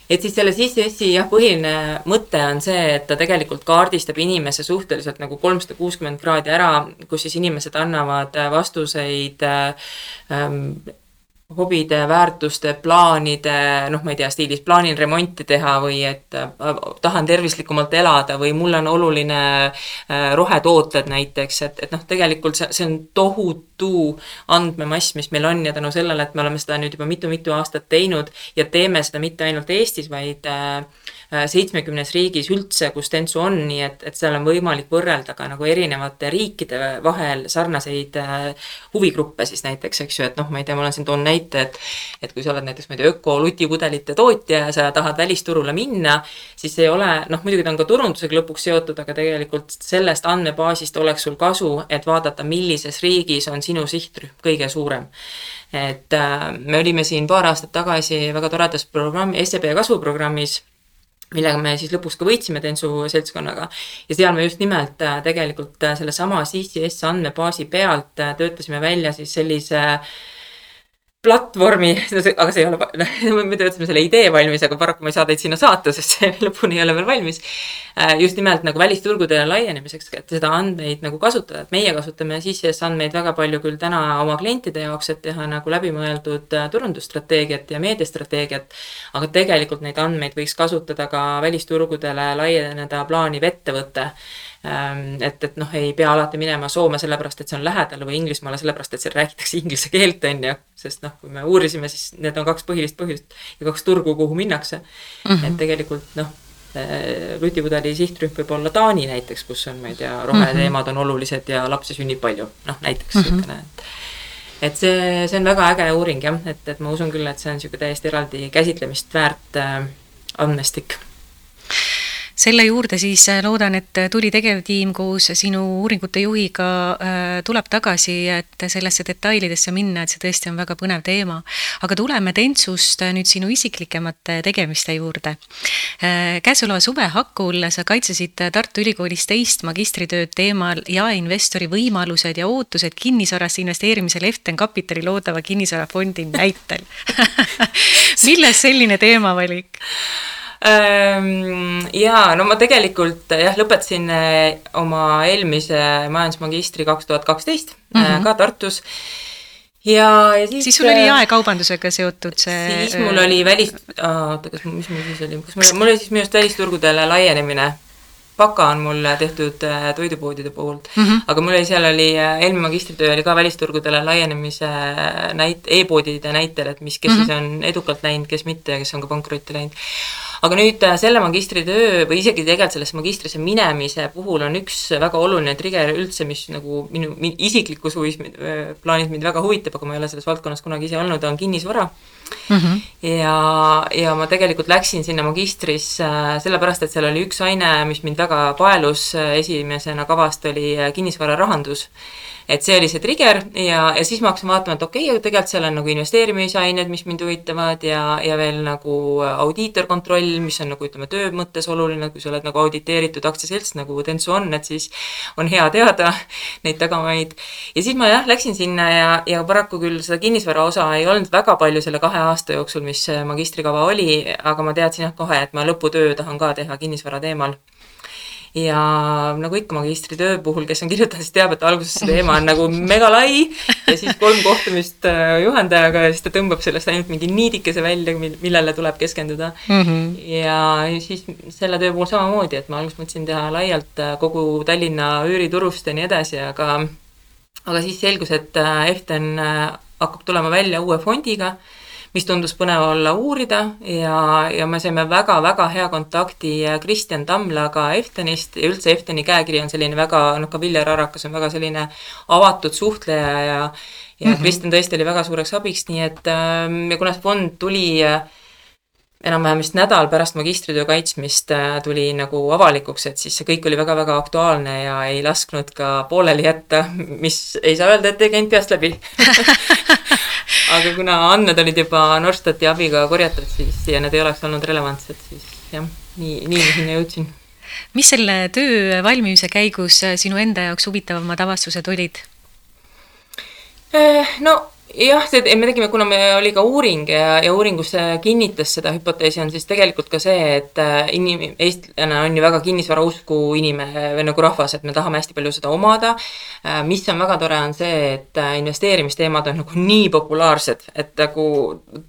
et siis selle CCS-i jah, põhiline mõte on see, et ta tegelikult kaardistab inimese suhteliselt nagu kolmsada kuuskümmend kraadi ära, kus siis inimesed annavad vastuseid ähm, hobide, väärtuste, plaanide, noh, ma ei tea, stiilis plaanin remonti teha või et äh, tahan tervislikumalt elada või mul on oluline äh, rohetooted näiteks, et, et noh, tegelikult see, see on tohutu andmemass, mis meil on ja tänu sellele, et me oleme seda nüüd juba mitu-mitu aastat teinud ja teeme seda mitte ainult Eestis, vaid Äh, seitsmekümnes riigis üldse, kus Dentsu on, nii et, et seal on võimalik võrrelda ka nagu erinevate riikide vahel sarnaseid äh, huvigruppe siis näiteks, eks ju, et noh, ma ei tea, ma olen siin toon näite, et et kui sa oled näiteks, ma ei tea, öko-lutipudelite tootja ja sa tahad välisturule minna, siis ei ole, noh, muidugi ta on ka turundusega lõpuks seotud, aga tegelikult sellest andmebaasist oleks sul kasu, et vaadata, millises riigis on sinu sihtrühm kõige suurem. Et äh, me olime siin paar aastat tagasi väga toredas programmi, SEB kasvuprogrammis millega me siis lõpuks ka võitsime Dentsu seltskonnaga. ja seal me just nimelt äh, tegelikult äh, sellesama CCS andmebaasi pealt äh, töötasime välja siis sellise äh, platvormi, aga see ei ole, me töötasime selle idee valmis, aga paraku ma ei saa teid sinna saata, sest see lõpuni ei ole veel valmis. Äh, just nimelt nagu välisturgudele laienemiseks, et seda andmeid nagu kasutada, et meie kasutame CCS andmeid väga palju küll täna oma klientide jaoks, et teha nagu läbimõeldud äh, turundusstrateegiat ja meediastrateegiat. aga tegelikult neid andmeid võiks kasutada ka välisturgudele laieneda plaaniv ettevõte et, et noh, ei pea alati minema Soome sellepärast, et see on lähedal või Inglismaale sellepärast, et seal räägitakse inglise keelt, on ju. sest noh, kui me uurisime, siis need on kaks põhilist põhjust ja kaks turgu, kuhu minnakse mm. -hmm. et tegelikult noh, lutipudeli sihtrühm võib olla Taani näiteks, kus on, ma ei tea, roheteemad mhm. on olulised ja lapsi sünnib palju, noh näiteks niisugune mm -hmm. et et see, see on väga äge uuring jah, et, et ma usun küll, et see on niisugune täiesti eraldi käsitlemist väärt äh, andmestik selle juurde siis äh, loodan, et tuli tegevtiim koos sinu uuringute juhiga äh, tuleb tagasi, et sellesse detailidesse minna, et see tõesti on väga põnev teema. aga tuleme Tentsust nüüd sinu isiklikemate tegemiste juurde. käesoleva suve hakul sa kaitsesid Tartu Ülikoolis teist magistritööd teemal jaeinvestori võimalused ja ootused kinnisvarasse investeerimisel Eften Kapitali loodava kinnisvarafondi näitel milles selline teemavalik? Ehm, jaa, no ma tegelikult jah, lõpetasin eh, oma eelmise majandusmagistri kaks tuhat kaksteist mhm. ka Tartus ja, ja siis. siis sul oli jaekaubandusega seotud see. siis mul oli välis, oota, kas, mis mul siis oli, kas mul, mul oli siis minu arust välisturgudele laienemine baka on mul tehtud toidupoodide poolt mm, -hmm. aga mul oli, seal oli eelmine magistritöö oli ka välisturgudele laienemise näit-, e-poodide näitel, et mis, kes mm -hmm. siis on edukalt läinud, kes mitte ja kes on ka pankrotti läinud. Aga nüüd selle magistritöö või isegi tegelikult sellesse magistrisse minemise puhul on üks väga oluline trigger üldse, mis nagu minu, minu isiklikus huvis plaanis mind väga huvitab, aga ma ei ole selles valdkonnas kunagi ise olnud, on kinnisvara mm mm. -hmm. ja, ja ma tegelikult läksin sinna magistrisse äh, sellepärast, et seal oli üks aine, mis mind väga paelus äh, esimesena kavast, oli äh, kinnisvararahandus et see oli see trigger ja, ja siis ma hakkasin vaatama, et okei okay,, tegelikult seal on nagu investeerimisained, mis mind huvitavad ja, ja veel nagu audiitorkontroll, mis on nagu ütleme, töö mõttes oluline, kui sa oled nagu auditeeritud aktsiaselts, nagu Dentsu on, et siis on hea teada neid tagamaid. ja siis ma jah, läksin sinna ja, ja paraku küll seda kinnisvara osa ei olnud väga palju selle kahe aasta jooksul, mis magistrikava oli, aga ma teadsin jah kohe, et ma lõputöö tahan ka teha kinnisvara teemal ja nagu ikka magistritöö puhul, kes on kirjutanud, siis teab, et alguses see teema on nagu mega lai ja siis kolm kohtumist äh, juhendajaga ja siis ta tõmbab sellest ainult mingi niidikese välja, millele tuleb keskenduda mm. -hmm. ja siis selle töö puhul samamoodi, et ma alguses mõtlesin teha laialt äh, kogu Tallinna üüriturust ja nii edasi, aga aga siis selgus, et äh, Eften hakkab tulema välja uue fondiga mis tundus põnev olla uurida ja, ja me saime väga-väga hea kontakti Kristjan Tamlaga Eftenist ja üldse Efteni käekiri on selline väga, noh ka Viljar Arakas on väga selline avatud suhtleja ja ja mm -hmm. Kristjan tõesti oli väga suureks abiks, nii et ähm, ja kuna fond tuli äh, enam-vähem vist nädal pärast magistritöö kaitsmist äh, tuli nagu avalikuks, et siis see kõik oli väga-väga aktuaalne ja ei lasknud ka pooleli jätta, mis ei saa öelda, et ei käinud peast läbi aga kuna andmed olid juba Norstati abiga korjatud, siis ja need ei oleks olnud relevantsed, siis jah, nii, nii ma sinna jõudsin. mis selle töö valmimise käigus sinu enda jaoks huvitavamad avastused olid? Eh, no jah, see, me tegime, kuna me oli ka uuring ja, ja uuringus kinnitas seda hüpoteesi, on siis tegelikult ka see, et äh, inim-, eestlane on ju väga kinnisvarausku inimene või nagu rahvas, et me tahame hästi palju seda omada. Äh, mis on väga tore, on see, et äh, investeerimisteemad on nagu nii populaarsed, et nagu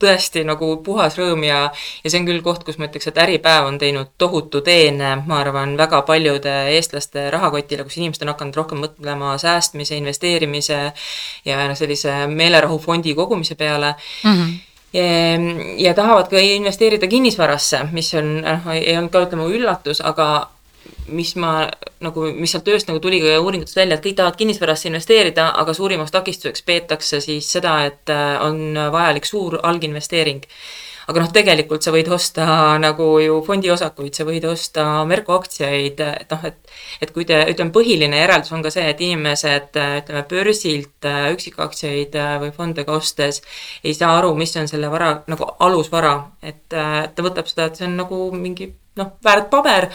tõesti nagu puhas rõõm ja, ja see on küll koht, kus ma ütleks, et Äripäev on teinud tohutu teene, ma arvan, väga paljude eestlaste rahakotile, kus inimesed on hakanud rohkem mõtlema säästmise, investeerimise ja noh, sellise meelerahu rahufondi kogumise peale mm. -hmm ja, ja tahavad ka investeerida kinnisvarasse, mis on, noh, ei olnud ka ütleme üllatus, aga mis ma nagu, mis sealt tööst nagu tuli ka uuringutest välja, et kõik tahavad kinnisvarasse investeerida, aga suurimaks takistuseks peetakse siis seda, et äh, on vajalik suur alginvesteering. Aga noh, tegelikult sa võid osta nagu ju fondiosakuid, sa võid osta Merko aktsiaid, et noh, et et kui te, ütleme, põhiline järeldus on ka see, et inimesed ütleme, börsilt üksikaktsiaid või fonde ka ostes ei saa aru, mis on selle vara nagu alusvara, et ta võtab seda, et see on nagu mingi noh, väärt paber,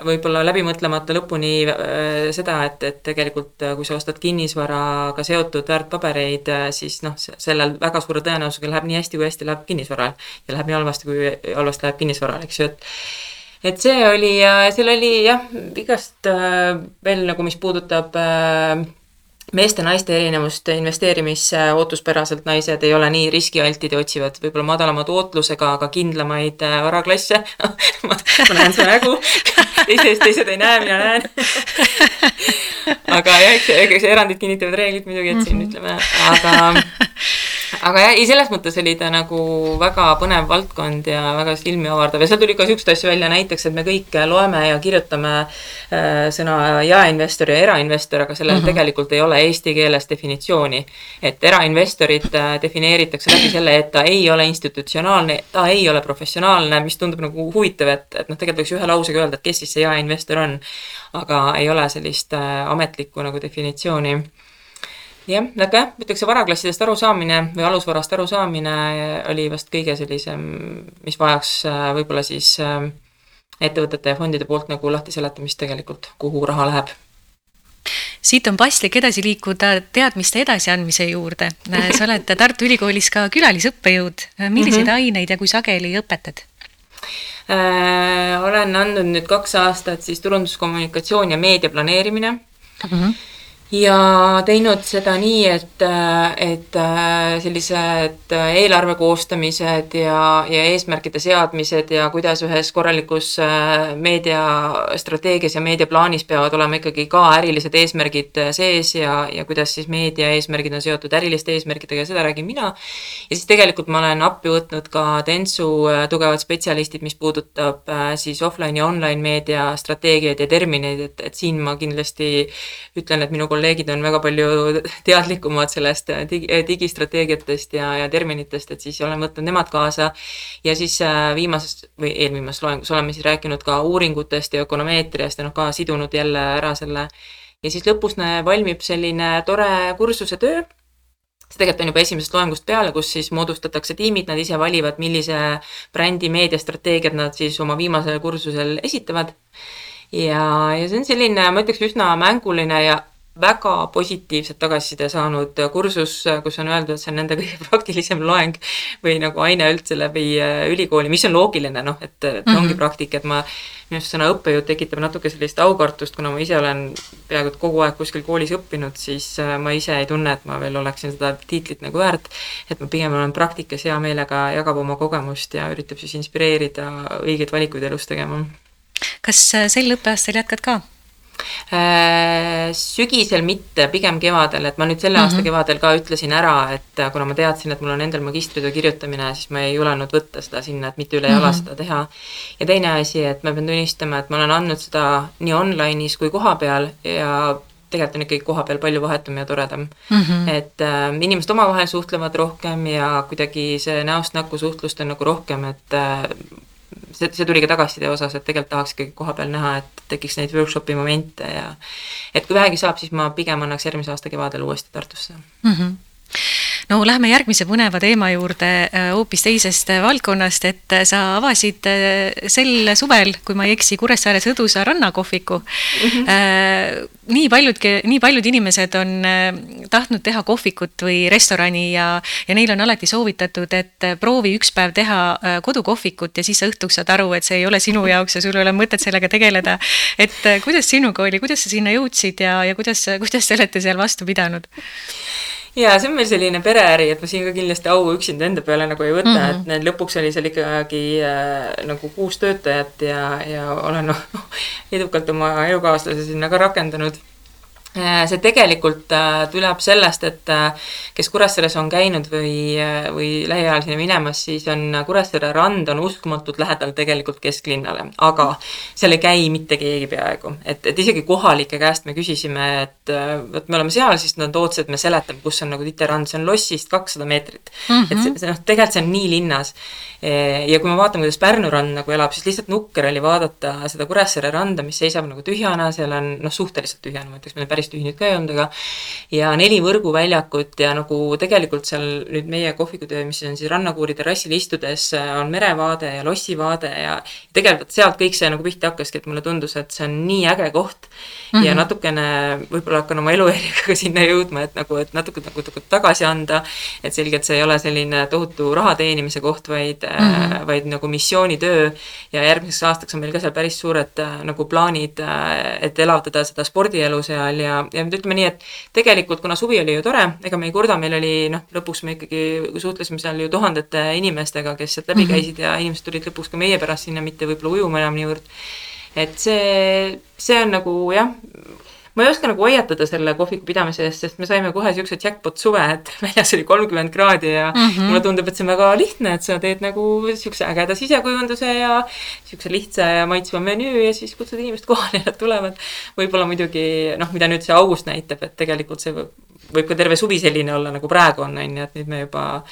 võib-olla läbi mõtlemata lõpuni äh, seda, et, et tegelikult äh, kui sa ostad kinnisvaraga seotud väärtpabereid, äh, siis noh, sellel väga suure tõenäosusega läheb nii hästi, kui hästi läheb kinnisvaral ja läheb nii halvasti, kui halvasti läheb kinnisvaral, eks ju, et et see oli, seal oli jah, igast veel nagu, mis puudutab äh, meeste-naiste erinevust investeerimisse ootuspäraselt naised ei ole nii riskialtid ja otsivad võib-olla madalama tootlusega, aga kindlamaid äh, varaklasse. Ma, ma näen su nägu. Teised, teised ei näe, mina näen. Aga jah, eks, eks erandid kinnitavad reeglid muidugi, et siin mm -hmm. ütleme, aga aga jah, ei selles mõttes oli ta nagu väga põnev valdkond ja väga silmi avardav ja seal tuli ka siukseid asju välja, näiteks, et me kõik loeme ja kirjutame äh, sõna jaeinvestor ja erainvestor, aga sellel mm -hmm. tegelikult ei ole eesti keeles definitsiooni. et erainvestorit äh, defineeritakse läbi selle, et ta ei ole institutsionaalne, ta ei ole professionaalne, mis tundub nagu huvitav, et, et noh, tegelikult võiks ühe lausega öelda, et kes siis see jaeinvestor on. aga ei ole sellist äh, ametlikku nagu definitsiooni jah, aga jah, ütleks see varaklassidest arusaamine või alusvarast arusaamine oli vast kõige sellisem, mis vajaks äh, võib-olla siis äh, ettevõtete ja fondide poolt nagu lahti seletamist tegelikult, kuhu raha läheb siit on paslik edasi liikuda teadmiste edasiandmise juurde. sa oled Tartu Ülikoolis ka külalisõppejõud. milliseid mm -hmm. aineid ja kui sageli õpetad? Äh, olen andnud nüüd kaks aastat siis turunduskommunikatsioon ja meediaplaneerimine mm. -hmm ja teinud seda nii, et, et äh, sellised eelarve koostamised ja, ja eesmärkide seadmised ja kuidas ühes korralikus äh, meediastrateegias ja meediaplaanis peavad olema ikkagi ka ärilised eesmärgid sees ja, ja kuidas siis meedia eesmärgid on seotud äriliste eesmärkidega seda räägin mina. ja siis tegelikult ma olen appi võtnud ka Dentsu äh, tugevad spetsialistid, mis puudutab siis offline ja online meedia strateegiaid ja termineid, et, et siin ma kindlasti ütlen, et minu kolleegid kolleegid on väga palju teadlikumad sellest digi, digistrateegiatest ja, ja terminitest, et siis olen võtnud nemad kaasa. ja siis äh, viimases või eelviimases loengus oleme siis rääkinud ka uuringutest ja ökonomeetriast ja noh, ka sidunud jälle ära selle. ja siis lõpus valmib selline tore kursuse töö see tegelikult on juba esimesest loengust peale, kus siis moodustatakse tiimid, nad ise valivad, millise brändi meediastrateegiat nad siis oma viimasel kursusel esitavad. ja, ja see on selline, ma ütleks, üsna mänguline ja väga positiivset tagasiside saanud kursus, kus on öeldud, et see on nende kõige praktilisem loeng või nagu aine üldse läbi äh, ülikooli, mis on loogiline, noh, et, mm -hmm. ongi praktika, et ma, minu arust sõna õppejõud tekitab natuke sellist aukartust, kuna ma ise olen peaaegu et kogu aeg kuskil koolis õppinud, siis äh, ma ise ei tunne, et ma veel oleksin seda tiitlit nagu väärt. et ma pigem olen praktikas hea meelega, jagab oma kogemust ja üritab siis inspireerida õigeid valikuid elus tegema. kas äh, sel õppeaastal jätkad ka? Äh, sügisel mitte, pigem kevadel, et ma nüüd selle mm -hmm. aasta mhm. kevadel ka ütlesin ära, et äh, kuna ma teadsin, et mul on endal magistritöö kirjutamine, siis ma ei julenud võtta seda sinna, et mitte üle jala mm -hmm. seda teha. ja teine asi, et ma pean tunnistama, et ma olen andnud seda nii online'is kui kohapeal ja tegelikult on ikkagi kohapeal palju vahetum ja toredam mm. -hmm. et äh, inimesed omavahel suhtlevad rohkem ja kuidagi see näost näkku suhtlust on nagu rohkem, et äh, see, see tuli ka tagasiside osas, et tegelikult tahaks ikkagi kohapeal näha, et tekiks neid workshopi momente ja et kui vähegi saab, siis ma pigem annaks järgmise aasta kevadel uuesti Tartusse mm. -hmm no lähme järgmise põneva teema juurde äh, hoopis teisest äh, valdkonnast, et äh, sa avasid sel suvel, kui ma ei eksi, Kuressaare Sõdusa rannakohviku mm. -hmm. nii paljudki, nii paljud inimesed on tahtnud teha kohvikut või restorani ja, ja neile on alati soovitatud, et proovi üks päev teha kodukohvikut ja siis sa õhtuks saad aru, et see ei ole sinu jaoks ja sul ei ole mõtet sellega tegeleda. et kuidas sinuga oli, kuidas sa sinna jõudsid ja, ja kuidas, kuidas te olete seal vastu pidanud? Ja see on meil selline pereäri, et ma siin ka kindlasti au üksinda enda peale nagu ei võta mm, -hmm. et need lõpuks oli seal ikkagi äh, nagu kuus töötajat ja, ja olen edukalt oma elukaaslase sinna ka rakendanud see tegelikult äh, tuleb sellest, et äh, kes Kuressaares on käinud või, või lähiajal sinna minemas, siis on Kuressaare rand on uskumatult lähedal tegelikult kesklinnale, aga seal ei käi mitte keegi peaaegu. et, et isegi kohalike käest me küsisime, et vot me oleme seal, siis nad ootasid, et me seletame, kus on nagu Titerand, see on lossist kakssada meetrit mm. -hmm. et see, see noh, tegelikult see on nii linnas. ja kui me vaatame, kuidas Pärnu rand nagu elab, siis lihtsalt nukker oli vaadata seda Kuressaare randa, mis seisab nagu tühjana, seal on noh, suhteliselt tühjana, ma ütleks, meil päris päris tühi nüüd ka ei olnud, aga ja neli võrguväljakut ja nagu tegelikult seal nüüd meie kohvikutöö, mis on siis Rannakuuri terrassil istudes, on merevaade ja lossivaade ja tegelikult sealt kõik see nagu pihta hakkaski, et mulle tundus, et see on nii äge koht mm -hmm. ja natukene võib-olla hakkan oma elujärjega ka sinna jõudma, et nagu, et natuke nagu, nagu tagasi anda, et selgelt see ei ole selline tohutu raha teenimise koht, vaid mm, -hmm. vaid nagu missioonitöö ja järgmiseks aastaks on meil ka seal päris suured äh, nagu plaanid, äh, et elavdada seda spordielu seal ja ja, ja ütleme nii, et tegelikult kuna suvi oli ju tore, ega me ei kurda, meil oli noh, lõpuks me ikkagi suhtlesime seal ju tuhandete inimestega, kes sealt läbi -hmm. käisid ja inimesed tulid lõpuks ka meie pärast sinna, mitte võib-olla ujuma enam niivõrd. et see, see on nagu jah, ma ei oska nagu hoiatada selle kohviku pidamise eest, sest me saime kohe siukse jackpot suve, et väljas oli kolmkümmend kraadi ja mm -hmm. mulle tundub, et see on väga lihtne, et sa teed nagu siukse ägeda sisekujunduse ja siukse lihtsa ja maitsva menüü ja siis kutsud inimesed kohale ja nad tulevad. võib-olla muidugi noh, mida nüüd see august näitab, et tegelikult see võib, võib ka terve suvi selline olla, nagu praegu on, on ju, et nüüd me juba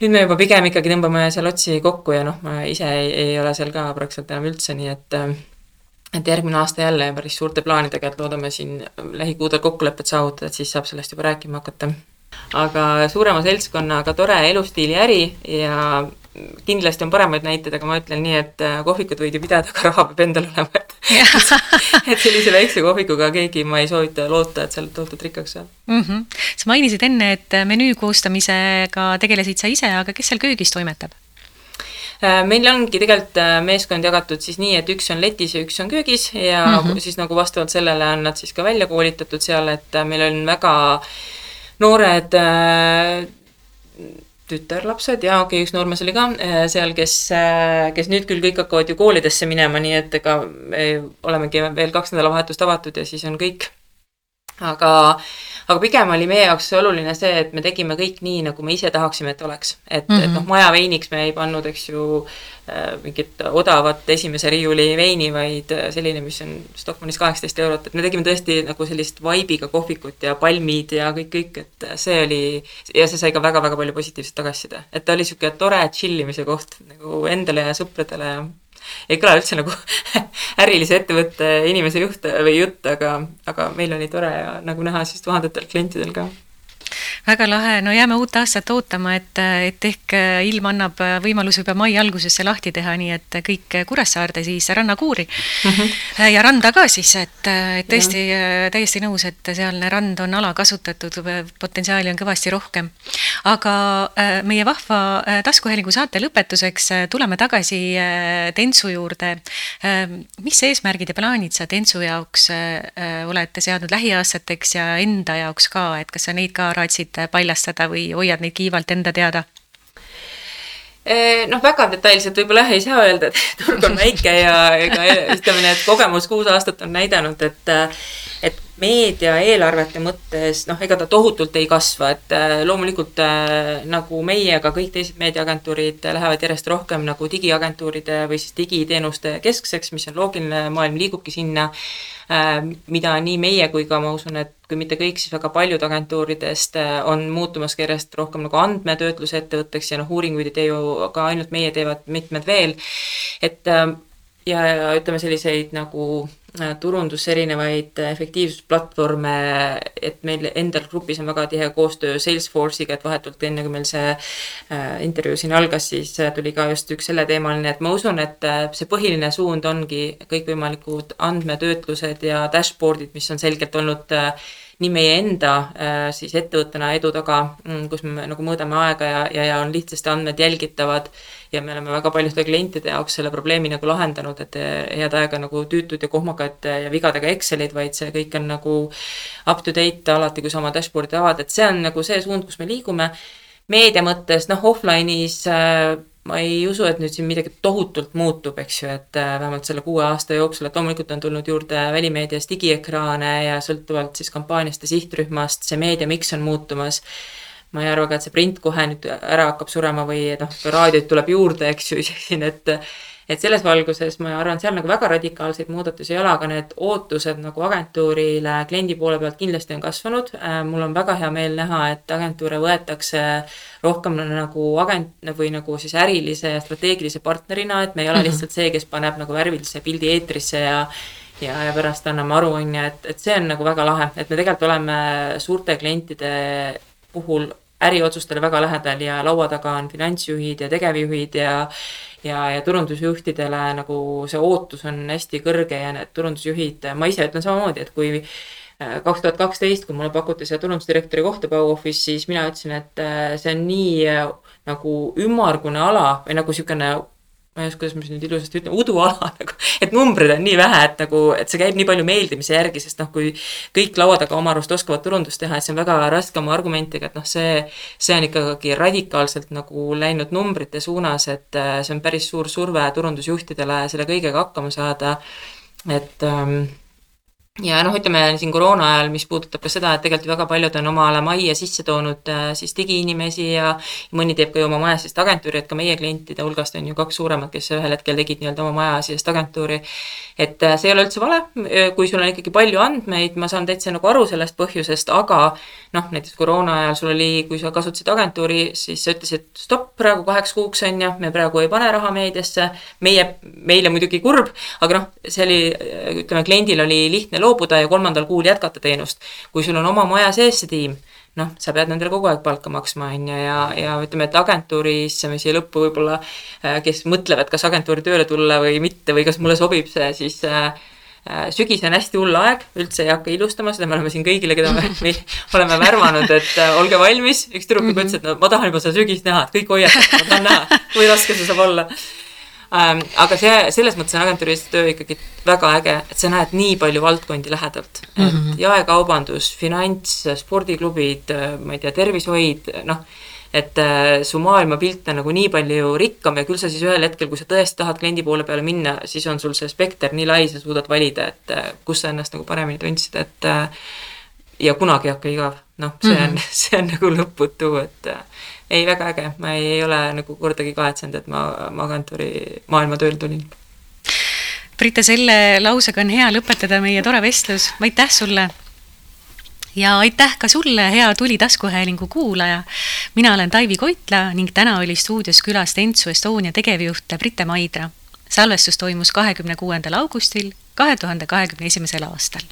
nüüd me juba pigem ikkagi tõmbame seal otsi kokku ja noh, ma ise ei, ei ole seal ka praktiliselt enam üldse, nii et et järgmine aasta jälle päris suurte plaanidega, et loodame siin lähikuudel kokkulepet saavutada, et siis saab sellest juba rääkima hakata. aga suurema seltskonnaga tore elustiili äri ja kindlasti on paremaid näiteid, aga ma ütlen nii, et äh, kohvikut võid ju pidada, aga raha peab endal olema, et et sellise väikse kohvikuga keegi, ma ei soovita loota, et seal tohutult rikkaks saab mm. -hmm. sa mainisid enne, et menüü koostamisega tegelesid sa ise, aga kes seal köögis toimetab? Äh, meil ongi tegelikult äh, meeskond jagatud siis nii, et üks on letis ja üks on köögis ja mm -hmm. siis nagu vastavalt sellele on nad siis ka välja koolitatud seal, et äh, meil on väga noored tütarlapsed ja okei okay,, üks noormees oli ka seal, kes, kes nüüd küll kõik hakkavad ju koolidesse minema, nii et ega olemegi veel kaks nädalavahetust avatud ja siis on kõik. Aga aga pigem oli meie jaoks oluline see, et me tegime kõik nii, nagu me ise tahaksime, et oleks. et mm, -hmm. et mhm. noh, maja veiniks me ei pannud, eks ju, äh, mingit odavat esimese riiuli veini, vaid äh, selline, mis on Stockmannis kaheksateist eurot, et me tegime tõesti nagu sellist vibe'iga kohvikut ja palmid ja kõik, kõik, et see oli, ja see sai ka väga-väga palju positiivset tagasiside. et ta oli niisugune tore chill imise koht nagu endale ja sõpradele ja ei kõla üldse nagu ärilise ettevõtte inimese juht või jutt, aga, aga meil oli tore ja nagu näha siis tuhandetel klientidel ka väga lahe, no jääme uut aastat ootama, et, et ehk ilm annab võimaluse juba mai alguses see lahti teha, nii et kõik Kuressaarde siis rannakuuri mm. -hmm. ja randa ka siis, et, et tõesti täiesti nõus, et sealne rand on alakasutatud, potentsiaali on kõvasti rohkem. aga äh, meie vahva äh, taskuhäälingu saate lõpetuseks äh, tuleme tagasi Tentsu juurde. mis eesmärgid ja plaanid sa Tentsu jaoks olete seadnud lähiaastateks ja enda jaoks ka, et kas sa neid ka raatsid paljastada või hoiad neid kiivalt enda teada? Eh, noh, väga detailselt võib-olla jah ei saa öelda, et turg on väike ja ega ütleme et kogemus kuus aastat on näidanud, et et meediaeelarvete mõttes noh, ega ta tohutult ei kasva, et äh, loomulikult äh, nagu meie, aga kõik teised meediaagentuurid lähevad järjest rohkem nagu digiagentuuride või siis digiteenuste keskseks, mis on loogiline, maailm liigubki sinna, äh, mida nii meie kui ka ma usun, et kui mitte kõik, siis väga paljud agentuuridest on muutumas ka järjest rohkem nagu andmetöötluse ettevõtteks ja noh, uuringuid ei tee ju ka ainult meie, teevad mitmed veel, et ja, ja ütleme, selliseid nagu äh, turundus erinevaid efektiivsusplatvorme, et meil endal grupis on väga tihe koostöö Salesforce'iga, et vahetult enne, kui meil see äh, intervjuu siin algas, siis äh, tuli ka just üks selleteemaline, et ma usun, et see põhiline suund ongi kõikvõimalikud andmetöötlused ja dashboard'id, mis on selgelt olnud nii meie enda siis ettevõttena edu taga, mm, kus me nagu mõõdame aega ja, ja, ja on lihtsasti andmed jälgitavad ja me oleme väga paljude klientide jaoks selle probleemi nagu lahendanud, et head aega nagu tüütud ja kohmakad ja vigadega Excelid, vaid see kõik on nagu up to date alati, kui sa oma dashboard'i avad, et see on nagu see suund, kus me liigume. meedia mõttes, noh, offline'is äh, ma ei usu, et nüüd siin midagi tohutult muutub, eks ju, et äh, vähemalt selle kuue aasta jooksul, et loomulikult on tulnud juurde välimeedias digiekraane ja sõltuvalt siis kampaaniast ja sihtrühmast see meediamiks on muutumas. Ma ei arva ka, et see print kohe nüüd ära hakkab surema või noh, raadioid tuleb juurde, eks ju, siin, et et selles valguses ma arvan, seal nagu väga radikaalseid muudatusi ei ole, aga need ootused nagu agentuurile kliendi poole pealt kindlasti on kasvanud. Äh, mul on väga hea meel näha, et agentuure võetakse rohkem nagu agent või nagu siis ärilise ja strateegilise partnerina, et me ei ole mhm. lihtsalt see, kes paneb nagu värvilise pildi eetrisse ja ja, ja pärast anname aru, on ju, et, et see on nagu väga lahe, et me tegelikult oleme suurte klientide puhul äriotsustele väga lähedal ja laua taga on finantsjuhid ja tegevjuhid ja ja, ja turundusjuhtidele nagu see ootus on hästi kõrge ja need turundusjuhid, ma ise ütlen samamoodi, et kui äh, kaks tuhat kaksteist, kui mulle pakuti seda turundusdirektori kohta Bauoffice, siis mina ütlesin, et äh, see on nii äh, nagu ümmargune ala või nagu niisugune ma ei oska, kuidas ma nüüd ilusasti ütlen, uduala nagu, et numbreid on nii vähe, et nagu, et see käib nii palju meeldimise järgi, sest noh, kui kõik laua taga oma arust oskavad turundust teha, et see on väga raske oma argumentiga, et noh, see, see on ikkagi radikaalselt nagu läinud numbrite suunas, et äh, see on päris suur surve turundusjuhtidele selle kõigega hakkama saada. et ähm, ja noh, ütleme siin koroona ajal, mis puudutab ka seda, et tegelikult väga paljud on omale majja sisse toonud äh, siis digiinimesi ja mõni teeb ka ju oma maja seest agentuuri, et ka meie klientide hulgast on ju kaks suuremat, kes ühel hetkel tegid nii-öelda oma maja seest agentuuri. et äh, see ei ole üldse vale, kui sul on ikkagi palju andmeid, ma saan täitsa nagu aru sellest põhjusest, aga noh, näiteks koroona ajal sul oli, kui sa kasutasid agentuuri, siis sa ütlesid stopp praegu kaheks kuuks on ju, me praegu ei pane raha meediasse. meie, meile muidugi kurb, aga noh, see oli, ütleme kliendil oli lihtne loobuda ja kolmandal kuul jätkata teenust. kui sul on oma maja sees see tiim, noh, sa pead nendele kogu aeg palka maksma, on ju, ja, ja ütleme, et agentuuris siia lõppu võib-olla, äh, kes mõtlevad, kas agentuuri tööle tulla või mitte või kas mulle sobib see, siis äh, äh, sügis on hästi hull aeg, üldse ei hakka ilustama, seda me oleme siin kõigile, keda me, me oleme värvanud, et äh, olge valmis. üks tüdruk juba ütles, et no ma tahan juba seda sügist näha, et kõik hoiatavad, ma tahan näha, kui raske see saab olla ähm,. aga see, selles mõttes on agentuuris töö ikkagi väga äge, et sa näed nii palju valdkondi lähedalt, et mm -hmm. jaekaubandus, finants, spordiklubid, ma ei tea, tervishoid, noh et äh, su maailmapilt on nagu nii palju rikkam ja küll sa siis ühel hetkel, kui sa tõesti tahad kliendi poole peale minna, siis on sul see spekter nii lai, sa suudad valida, et äh, kus sa ennast nagu paremini tundsid, et äh, ja kunagi ei hakka igav, noh, see on mm, -hmm. see on nagu lõputu, et äh, ei, väga äge, ma ei, ei ole nagu kordagi kahetsenud, et ma, ma agentuuri maailma tööle tulin. Brita, selle lausega on hea lõpetada meie tore vestlus, aitäh sulle! ja aitäh ka sulle, hea Tuli taskuhäälingu kuulaja. mina olen Taivi Koitla ning täna oli stuudios külas Dentsu Estonia tegevjuht Brite Maidra. salvestus toimus kahekümne kuuendal augustil kahe tuhande kahekümne esimesel aastal